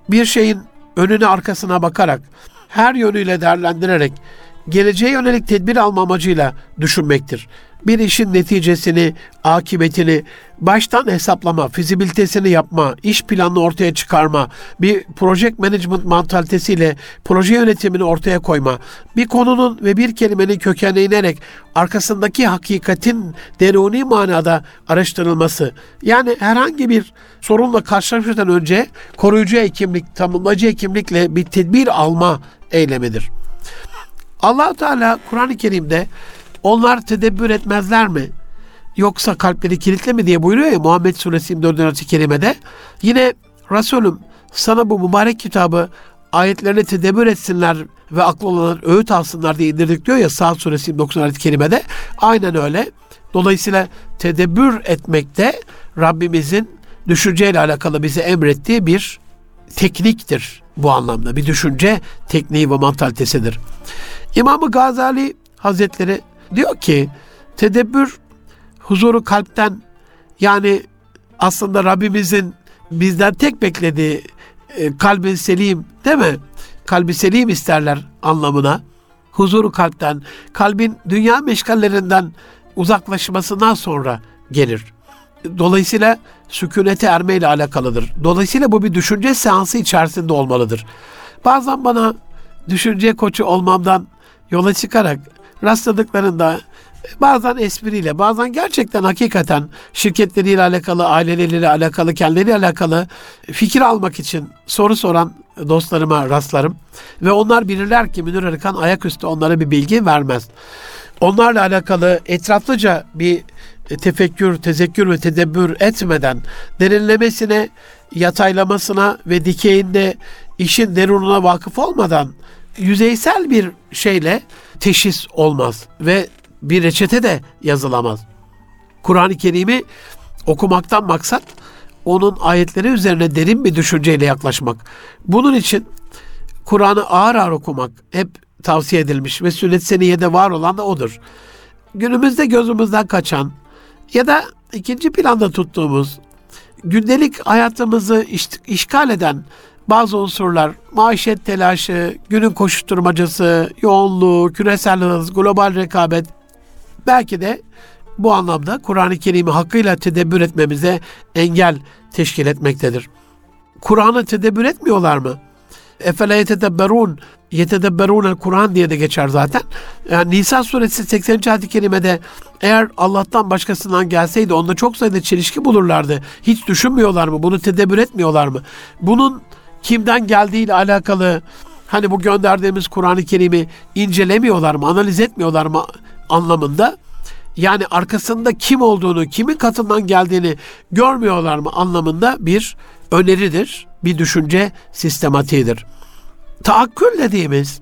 Bir şeyin önüne arkasına bakarak her yönüyle değerlendirerek geleceğe yönelik tedbir alma amacıyla düşünmektir. Bir işin neticesini, akıbetini baştan hesaplama, fizibilitesini yapma, iş planını ortaya çıkarma, bir project management mantalitesiyle proje yönetimini ortaya koyma, bir konunun ve bir kelimenin kökenine inerek arkasındaki hakikatin deruni manada araştırılması. Yani herhangi bir sorunla karşılaşmadan önce koruyucu hekimlik, tanımlayıcı hekimlikle bir tedbir alma eylemidir. Allah Teala Kur'an-ı Kerim'de onlar tedebbür etmezler mi? Yoksa kalpleri kilitli mi diye buyuruyor ya Muhammed Suresi 24. ayet-i kerimede. Yine Resulüm sana bu mübarek kitabı ayetlerini tedebbür etsinler ve aklı olanlar öğüt alsınlar diye indirdik diyor ya Saat Suresi 29. ayet-i kerimede. Aynen öyle. Dolayısıyla tedebbür etmekte Rabbimizin düşünceyle alakalı bize emrettiği bir tekniktir bu anlamda. Bir düşünce tekniği ve mantalitesidir. İmam-ı Gazali Hazretleri diyor ki tedebbür huzuru kalpten yani aslında Rabbimizin bizden tek beklediği e, kalbin selim değil mi? Kalbi selim isterler anlamına. Huzuru kalpten, kalbin dünya meşgallerinden uzaklaşmasından sonra gelir. Dolayısıyla sükunete erme ile alakalıdır. Dolayısıyla bu bir düşünce seansı içerisinde olmalıdır. Bazen bana düşünce koçu olmamdan yola çıkarak rastladıklarında bazen espriyle, bazen gerçekten hakikaten şirketleriyle alakalı, aileleriyle alakalı, kendileriyle alakalı fikir almak için soru soran dostlarıma rastlarım. Ve onlar bilirler ki Münir Arıkan ayaküstü onlara bir bilgi vermez. Onlarla alakalı etraflıca bir tefekkür, tezekkür ve tedebbür etmeden derinlemesine, yataylamasına ve dikeyinde işin derununa vakıf olmadan yüzeysel bir şeyle teşhis olmaz ve bir reçete de yazılamaz. Kur'an-ı Kerim'i okumaktan maksat onun ayetleri üzerine derin bir düşünceyle yaklaşmak. Bunun için Kur'an'ı ağır ağır okumak hep tavsiye edilmiş ve sünnet seniyede var olan da odur. Günümüzde gözümüzden kaçan ya da ikinci planda tuttuğumuz gündelik hayatımızı iş, işgal eden bazı unsurlar, maişet telaşı, günün koşuşturmacası, yoğunluğu, küresel hız, global rekabet belki de bu anlamda Kur'an-ı Kerim'i hakkıyla tedebbür etmemize engel teşkil etmektedir. Kur'an'ı tedebbür etmiyorlar mı? Efele yetedebberun yetedebberun Kur'an diye de geçer zaten. Yani Nisa suresi 80. ayet-i kerimede eğer Allah'tan başkasından gelseydi onda çok sayıda çelişki bulurlardı. Hiç düşünmüyorlar mı? Bunu tedebbür etmiyorlar mı? Bunun kimden geldiğiyle alakalı hani bu gönderdiğimiz Kur'an-ı Kerim'i incelemiyorlar mı, analiz etmiyorlar mı anlamında yani arkasında kim olduğunu, kimin katından geldiğini görmüyorlar mı anlamında bir öneridir, bir düşünce sistematiğidir. Taakkül dediğimiz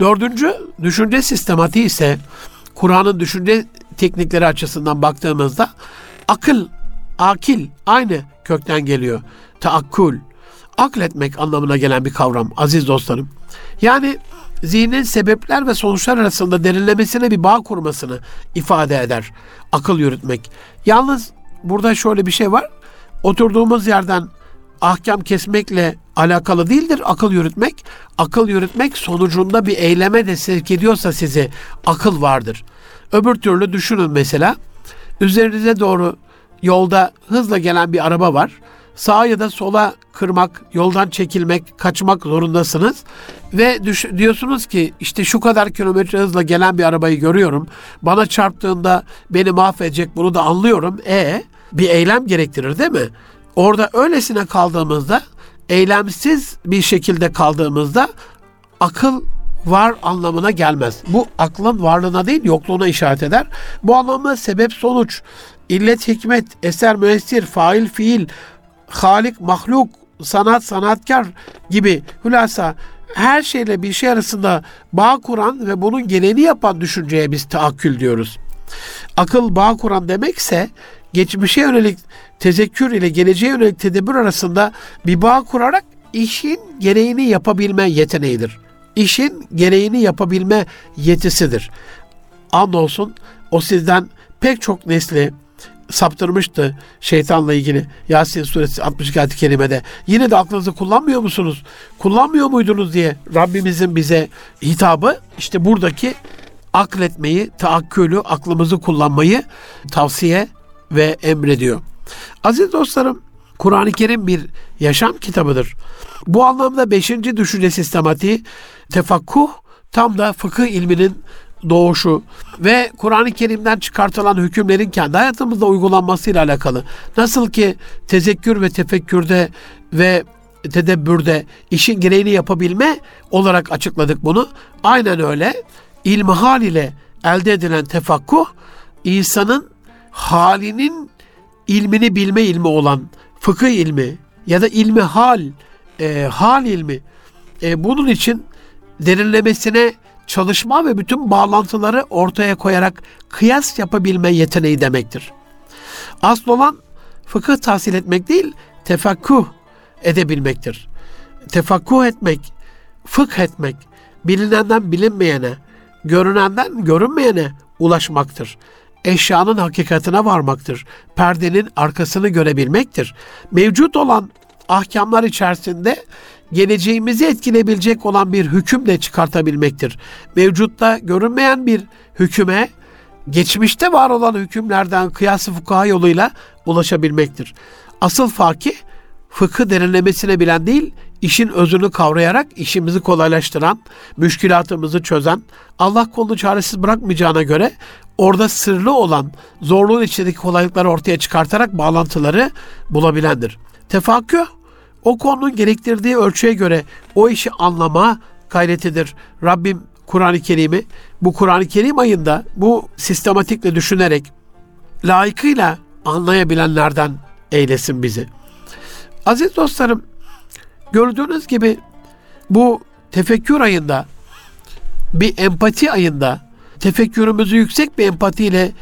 dördüncü düşünce sistematiği ise Kur'an'ın düşünce teknikleri açısından baktığımızda akıl, akil aynı kökten geliyor. Taakkül, akletmek anlamına gelen bir kavram aziz dostlarım. Yani zihnin sebepler ve sonuçlar arasında derinlemesine bir bağ kurmasını ifade eder. Akıl yürütmek. Yalnız burada şöyle bir şey var. Oturduğumuz yerden ahkam kesmekle alakalı değildir akıl yürütmek. Akıl yürütmek sonucunda bir eyleme de sevk ediyorsa sizi akıl vardır. Öbür türlü düşünün mesela üzerinize doğru yolda hızla gelen bir araba var sağa ya da sola kırmak, yoldan çekilmek, kaçmak zorundasınız. Ve düş- diyorsunuz ki işte şu kadar kilometre hızla gelen bir arabayı görüyorum. Bana çarptığında beni mahvedecek bunu da anlıyorum. E bir eylem gerektirir değil mi? Orada öylesine kaldığımızda, eylemsiz bir şekilde kaldığımızda akıl var anlamına gelmez. Bu aklın varlığına değil yokluğuna işaret eder. Bu anlamda sebep sonuç, illet hikmet, eser müessir, fail fiil, halik, mahluk, sanat, sanatkar gibi hülasa her şeyle bir şey arasında bağ kuran ve bunun gereğini yapan düşünceye biz taakkül diyoruz. Akıl bağ kuran demekse geçmişe yönelik tezekkür ile geleceğe yönelik tedebbür arasında bir bağ kurarak işin gereğini yapabilme yeteneğidir. İşin gereğini yapabilme yetisidir. Andolsun o sizden pek çok nesli saptırmıştı şeytanla ilgili Yasin suresi 62 ayet-i kerimede. Yine de aklınızı kullanmıyor musunuz? Kullanmıyor muydunuz diye Rabbimizin bize hitabı işte buradaki akletmeyi, taakkülü, aklımızı kullanmayı tavsiye ve emrediyor. Aziz dostlarım, Kur'an-ı Kerim bir yaşam kitabıdır. Bu anlamda beşinci düşünce sistematiği tefakkuh tam da fıkıh ilminin doğuşu ve Kur'an-ı Kerim'den çıkartılan hükümlerin kendi hayatımızda uygulanmasıyla alakalı. Nasıl ki tezekkür ve tefekkürde ve tedebbürde işin gereğini yapabilme olarak açıkladık bunu. Aynen öyle ilmihal ile elde edilen tefakkuh insanın halinin ilmini bilme ilmi olan fıkıh ilmi ya da ilmi hal, e, hal ilmi e, bunun için derinlemesine çalışma ve bütün bağlantıları ortaya koyarak kıyas yapabilme yeteneği demektir. Asıl olan fıkıh tahsil etmek değil, tefakkuh edebilmektir. Tefakkuh etmek, fıkh etmek, bilinenden bilinmeyene, görünenden görünmeyene ulaşmaktır. Eşyanın hakikatine varmaktır. Perdenin arkasını görebilmektir. Mevcut olan ahkamlar içerisinde geleceğimizi etkileyebilecek olan bir hüküm de çıkartabilmektir. Mevcutta görünmeyen bir hüküme geçmişte var olan hükümlerden kıyası fukaha yoluyla ulaşabilmektir. Asıl fakih fıkı derinlemesine bilen değil, işin özünü kavrayarak işimizi kolaylaştıran, müşkilatımızı çözen, Allah kolunu çaresiz bırakmayacağına göre orada sırlı olan zorluğun içindeki kolaylıkları ortaya çıkartarak bağlantıları bulabilendir. Tefakküh o konunun gerektirdiği ölçüye göre o işi anlama gayretidir. Rabbim Kur'an-ı Kerim'i bu Kur'an-ı Kerim ayında bu sistematikle düşünerek layıkıyla anlayabilenlerden eylesin bizi. Aziz dostlarım, gördüğünüz gibi bu tefekkür ayında bir empati ayında tefekkürümüzü yüksek bir empatiyle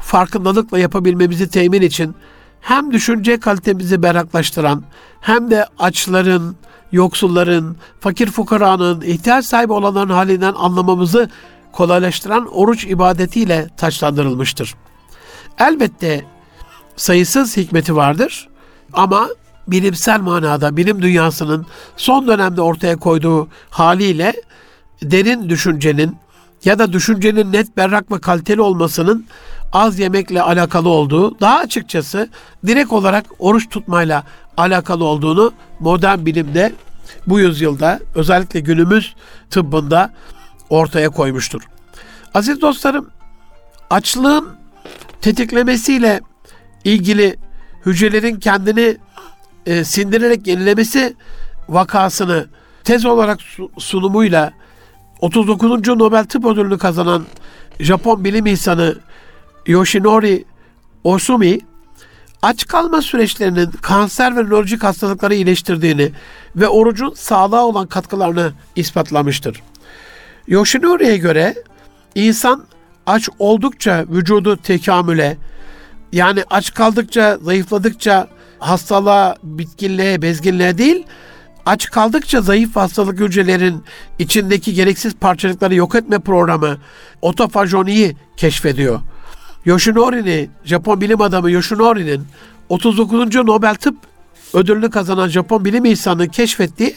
farkındalıkla yapabilmemizi temin için hem düşünce kalitemizi berraklaştıran hem de açların, yoksulların, fakir fukaranın, ihtiyaç sahibi olanların halinden anlamamızı kolaylaştıran oruç ibadetiyle taçlandırılmıştır. Elbette sayısız hikmeti vardır ama bilimsel manada bilim dünyasının son dönemde ortaya koyduğu haliyle derin düşüncenin ya da düşüncenin net berrak ve kaliteli olmasının az yemekle alakalı olduğu, daha açıkçası direkt olarak oruç tutmayla alakalı olduğunu modern bilimde bu yüzyılda özellikle günümüz tıbbında ortaya koymuştur. Aziz dostlarım, açlığın tetiklemesiyle ilgili hücrelerin kendini e, sindirerek yenilemesi vakasını tez olarak sunumuyla 39. Nobel Tıp Ödülünü kazanan Japon bilim insanı Yoshinori Osumi aç kalma süreçlerinin kanser ve nörolojik hastalıkları iyileştirdiğini ve orucun sağlığa olan katkılarını ispatlamıştır. Yoshinori'ye göre insan aç oldukça vücudu tekamüle yani aç kaldıkça, zayıfladıkça hastalığa, bitkinliğe, bezginliğe değil, aç kaldıkça zayıf hastalık hücrelerin içindeki gereksiz parçacıkları yok etme programı otofajoniyi keşfediyor. Yoshinori'ni, Japon bilim adamı Yoshinori'nin 39. Nobel Tıp ödülünü kazanan Japon bilim insanının keşfettiği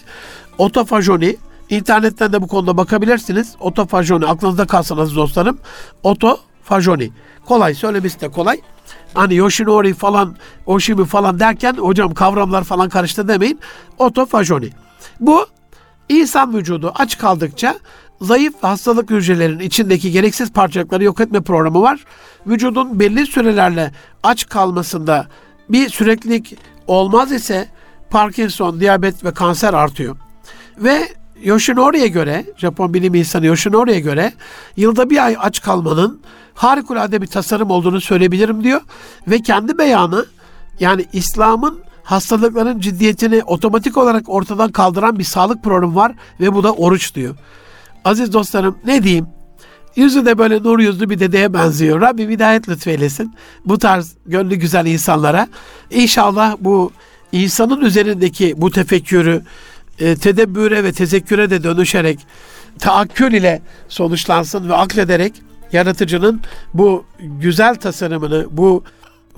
otofajoni, internetten de bu konuda bakabilirsiniz. Otofajoni, aklınızda kalsın dostlarım. Otofajoni. Kolay, söylemesi de kolay. Hani Yoshinori falan, Oshimi falan derken hocam kavramlar falan karıştı demeyin. Otofajoni. Bu insan vücudu aç kaldıkça zayıf hastalık hücrelerinin içindeki gereksiz parçacıkları yok etme programı var. Vücudun belli sürelerle aç kalmasında bir süreklilik olmaz ise Parkinson, diyabet ve kanser artıyor. Ve Yoshinori'ye göre, Japon bilim insanı Yoshinori'ye göre yılda bir ay aç kalmanın harikulade bir tasarım olduğunu söyleyebilirim diyor. Ve kendi beyanı yani İslam'ın hastalıkların ciddiyetini otomatik olarak ortadan kaldıran bir sağlık programı var ve bu da oruç diyor. Aziz dostlarım ne diyeyim? Yüzü de böyle nur yüzlü bir dedeye benziyor. Rabbim hidayet lütfeylesin. Bu tarz gönlü güzel insanlara. İnşallah bu insanın üzerindeki bu tefekkürü e, tedebbüre ve tezekküre de dönüşerek taakkül ile sonuçlansın ve aklederek yaratıcının bu güzel tasarımını, bu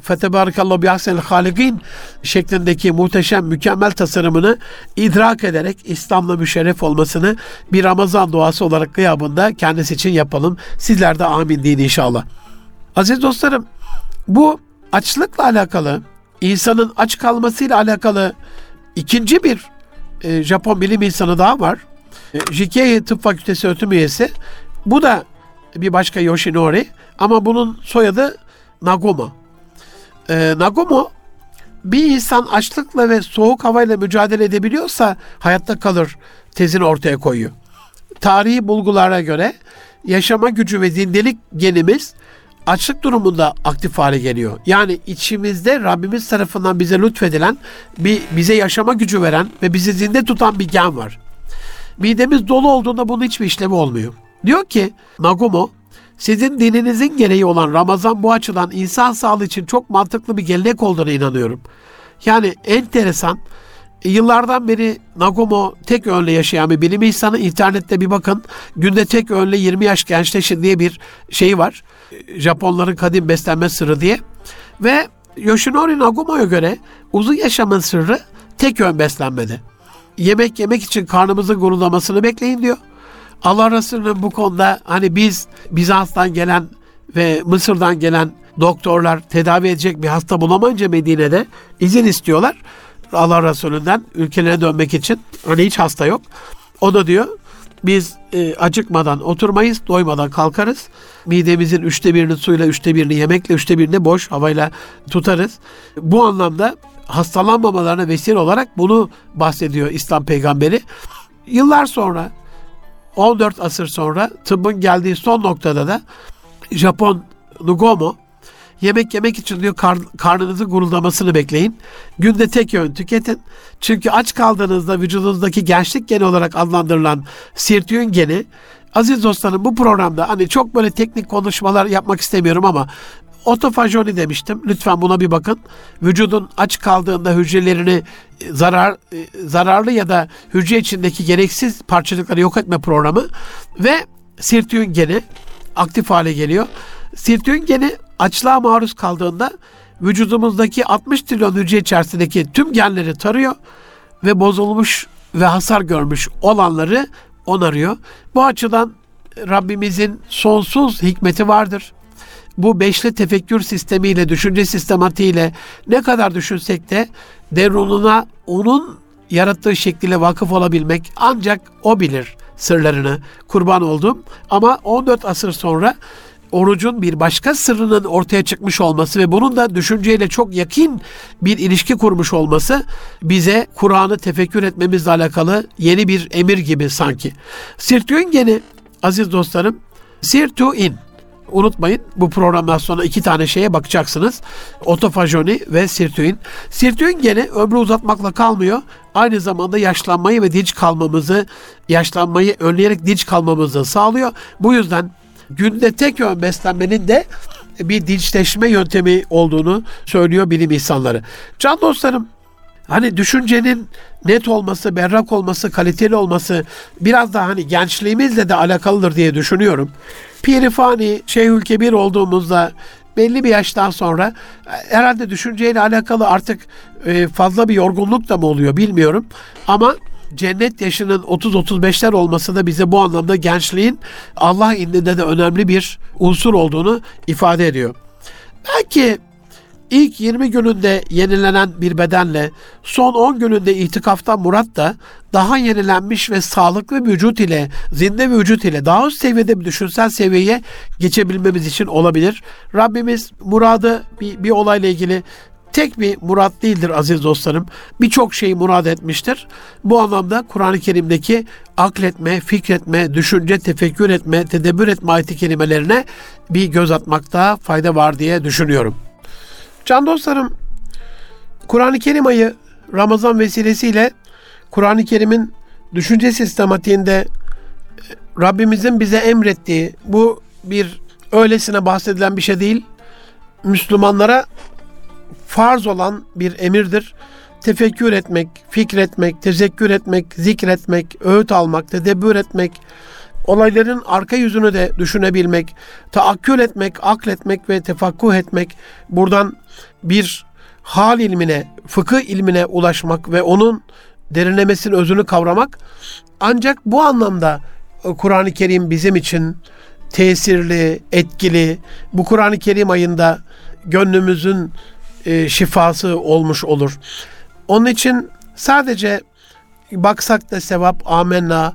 Fetebarakallahu bi ahsenil halikin şeklindeki muhteşem mükemmel tasarımını idrak ederek İslam'la müşerref olmasını bir Ramazan duası olarak gıyabında kendisi için yapalım. Sizler de amin deyin inşallah. Aziz dostlarım bu açlıkla alakalı insanın aç kalmasıyla alakalı ikinci bir e, Japon bilim insanı daha var. E, Jikei Tıp Fakültesi öğretim üyesi. Bu da bir başka Yoshinori ama bunun soyadı Nagomo. E, Nagomo bir insan açlıkla ve soğuk havayla mücadele edebiliyorsa hayatta kalır tezini ortaya koyuyor. Tarihi bulgulara göre yaşama gücü ve zindelik genimiz açlık durumunda aktif hale geliyor. Yani içimizde Rabbimiz tarafından bize lütfedilen, bir, bize yaşama gücü veren ve bizi zinde tutan bir gen var. Midemiz dolu olduğunda bunun hiçbir işlemi olmuyor. Diyor ki Nagumo, sizin dininizin gereği olan Ramazan bu açıdan insan sağlığı için çok mantıklı bir gelenek olduğuna inanıyorum. Yani enteresan, Yıllardan beri Nagumo tek önle yaşayan bir bilim insanı. internette bir bakın. Günde tek önle 20 yaş gençleşin diye bir şey var. Japonların kadim beslenme sırrı diye. Ve Yoshinori Nagumo'ya göre uzun yaşamın sırrı tek ön beslenmede. Yemek yemek için karnımızın guruldamasını bekleyin diyor. Allah Resulü'nün bu konuda hani biz Bizans'tan gelen ve Mısır'dan gelen doktorlar tedavi edecek bir hasta bulamayınca Medine'de izin istiyorlar. Allah Resulü'nden ülkelerine dönmek için. Hani hiç hasta yok. O da diyor biz e, acıkmadan oturmayız, doymadan kalkarız. Midemizin üçte birini suyla, üçte birini yemekle, üçte birini boş havayla tutarız. Bu anlamda hastalanmamalarına vesile olarak bunu bahsediyor İslam peygamberi. Yıllar sonra 14 asır sonra tıbbın geldiği son noktada da Japon Nugomo Yemek yemek için diyor kar, karnınızın guruldamasını bekleyin. Günde tek öğün tüketin. Çünkü aç kaldığınızda vücudunuzdaki gençlik geni olarak adlandırılan sirtüyün geni Aziz dostlarım bu programda hani çok böyle teknik konuşmalar yapmak istemiyorum ama otofajoni demiştim. Lütfen buna bir bakın. Vücudun aç kaldığında hücrelerini zarar zararlı ya da hücre içindeki gereksiz parçacıkları yok etme programı ve sirtüyün geni aktif hale geliyor. Sirtüyün geni açlığa maruz kaldığında vücudumuzdaki 60 trilyon hücre içerisindeki tüm genleri tarıyor ve bozulmuş ve hasar görmüş olanları onarıyor. Bu açıdan Rabbimizin sonsuz hikmeti vardır. Bu beşli tefekkür sistemiyle, düşünce sistematiğiyle ne kadar düşünsek de derununa onun yarattığı şekliyle vakıf olabilmek ancak o bilir sırlarını kurban oldum. Ama 14 asır sonra orucun bir başka sırrının ortaya çıkmış olması ve bunun da düşünceyle çok yakın bir ilişki kurmuş olması bize Kur'an'ı tefekkür etmemizle alakalı yeni bir emir gibi sanki. Sirtüün geni aziz dostlarım, sirtu in. Unutmayın bu programdan sonra iki tane şeye bakacaksınız. Otofajoni ve sirtüin. Sirtüin gene ömrü uzatmakla kalmıyor. Aynı zamanda yaşlanmayı ve dinç kalmamızı, yaşlanmayı önleyerek dinç kalmamızı sağlıyor. Bu yüzden günde tek yön beslenmenin de bir dinçleşme yöntemi olduğunu söylüyor bilim insanları. Can dostlarım Hani düşüncenin net olması, berrak olması, kaliteli olması biraz daha hani gençliğimizle de alakalıdır diye düşünüyorum. Pirifani, Şeyhülkebir olduğumuzda belli bir yaştan sonra herhalde düşünceyle alakalı artık e, fazla bir yorgunluk da mı oluyor bilmiyorum. Ama cennet yaşının 30-35'ler olması da bize bu anlamda gençliğin Allah indinde de önemli bir unsur olduğunu ifade ediyor. Belki ilk 20 gününde yenilenen bir bedenle son 10 gününde itikaftan murat da daha yenilenmiş ve sağlıklı vücut ile, zinde vücut ile daha üst seviyede bir düşünsel seviyeye geçebilmemiz için olabilir. Rabbimiz muradı bir, bir olayla ilgili tek bir murat değildir aziz dostlarım. Birçok şeyi murad etmiştir. Bu anlamda Kur'an-ı Kerim'deki akletme, fikretme, düşünce, tefekkür etme, tedebbür etme ayeti kelimelerine bir göz atmakta fayda var diye düşünüyorum. Can dostlarım, Kur'an-ı Kerim ayı Ramazan vesilesiyle Kur'an-ı Kerim'in düşünce sistematiğinde e, Rabbimizin bize emrettiği bu bir öylesine bahsedilen bir şey değil. Müslümanlara farz olan bir emirdir. Tefekkür etmek, fikretmek, tezekkür etmek, zikretmek, öğüt almak, tedebbür etmek, olayların arka yüzünü de düşünebilmek, taakkül etmek, akletmek ve tefakkuh etmek, buradan bir hal ilmine, fıkıh ilmine ulaşmak ve onun derinlemesinin özünü kavramak ancak bu anlamda e, Kur'an-ı Kerim bizim için tesirli, etkili, bu Kur'an-ı Kerim ayında gönlümüzün e, şifası olmuş olur. Onun için sadece baksak da sevap amenna,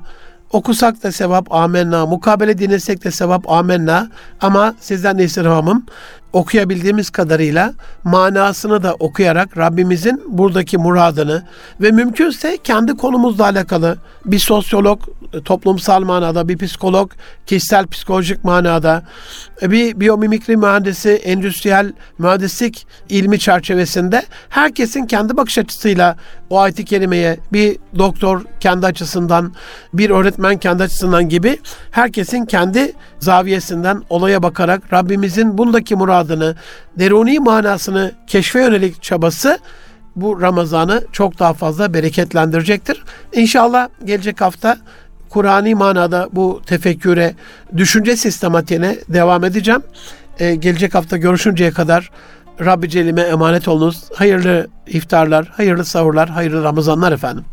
okusak da sevap amenna, mukabele dinlesek de sevap amenna. Ama sizden de istirhamım okuyabildiğimiz kadarıyla manasını da okuyarak Rabbimizin buradaki muradını ve mümkünse kendi konumuzla alakalı bir sosyolog toplumsal manada, bir psikolog kişisel psikolojik manada, bir biyomimikri mühendisi, endüstriyel mühendislik ilmi çerçevesinde herkesin kendi bakış açısıyla o ayet-i kerimeye bir doktor kendi açısından, bir öğretmen kendi açısından gibi herkesin kendi zaviyesinden olaya bakarak Rabbimizin bundaki muradını, deruni manasını keşfe yönelik çabası bu Ramazan'ı çok daha fazla bereketlendirecektir. İnşallah gelecek hafta Kur'ani manada bu tefekküre, düşünce sistematiğine devam edeceğim. Ee, gelecek hafta görüşünceye kadar Rabbi Celime emanet olunuz. Hayırlı iftarlar, hayırlı sahurlar, hayırlı Ramazanlar efendim.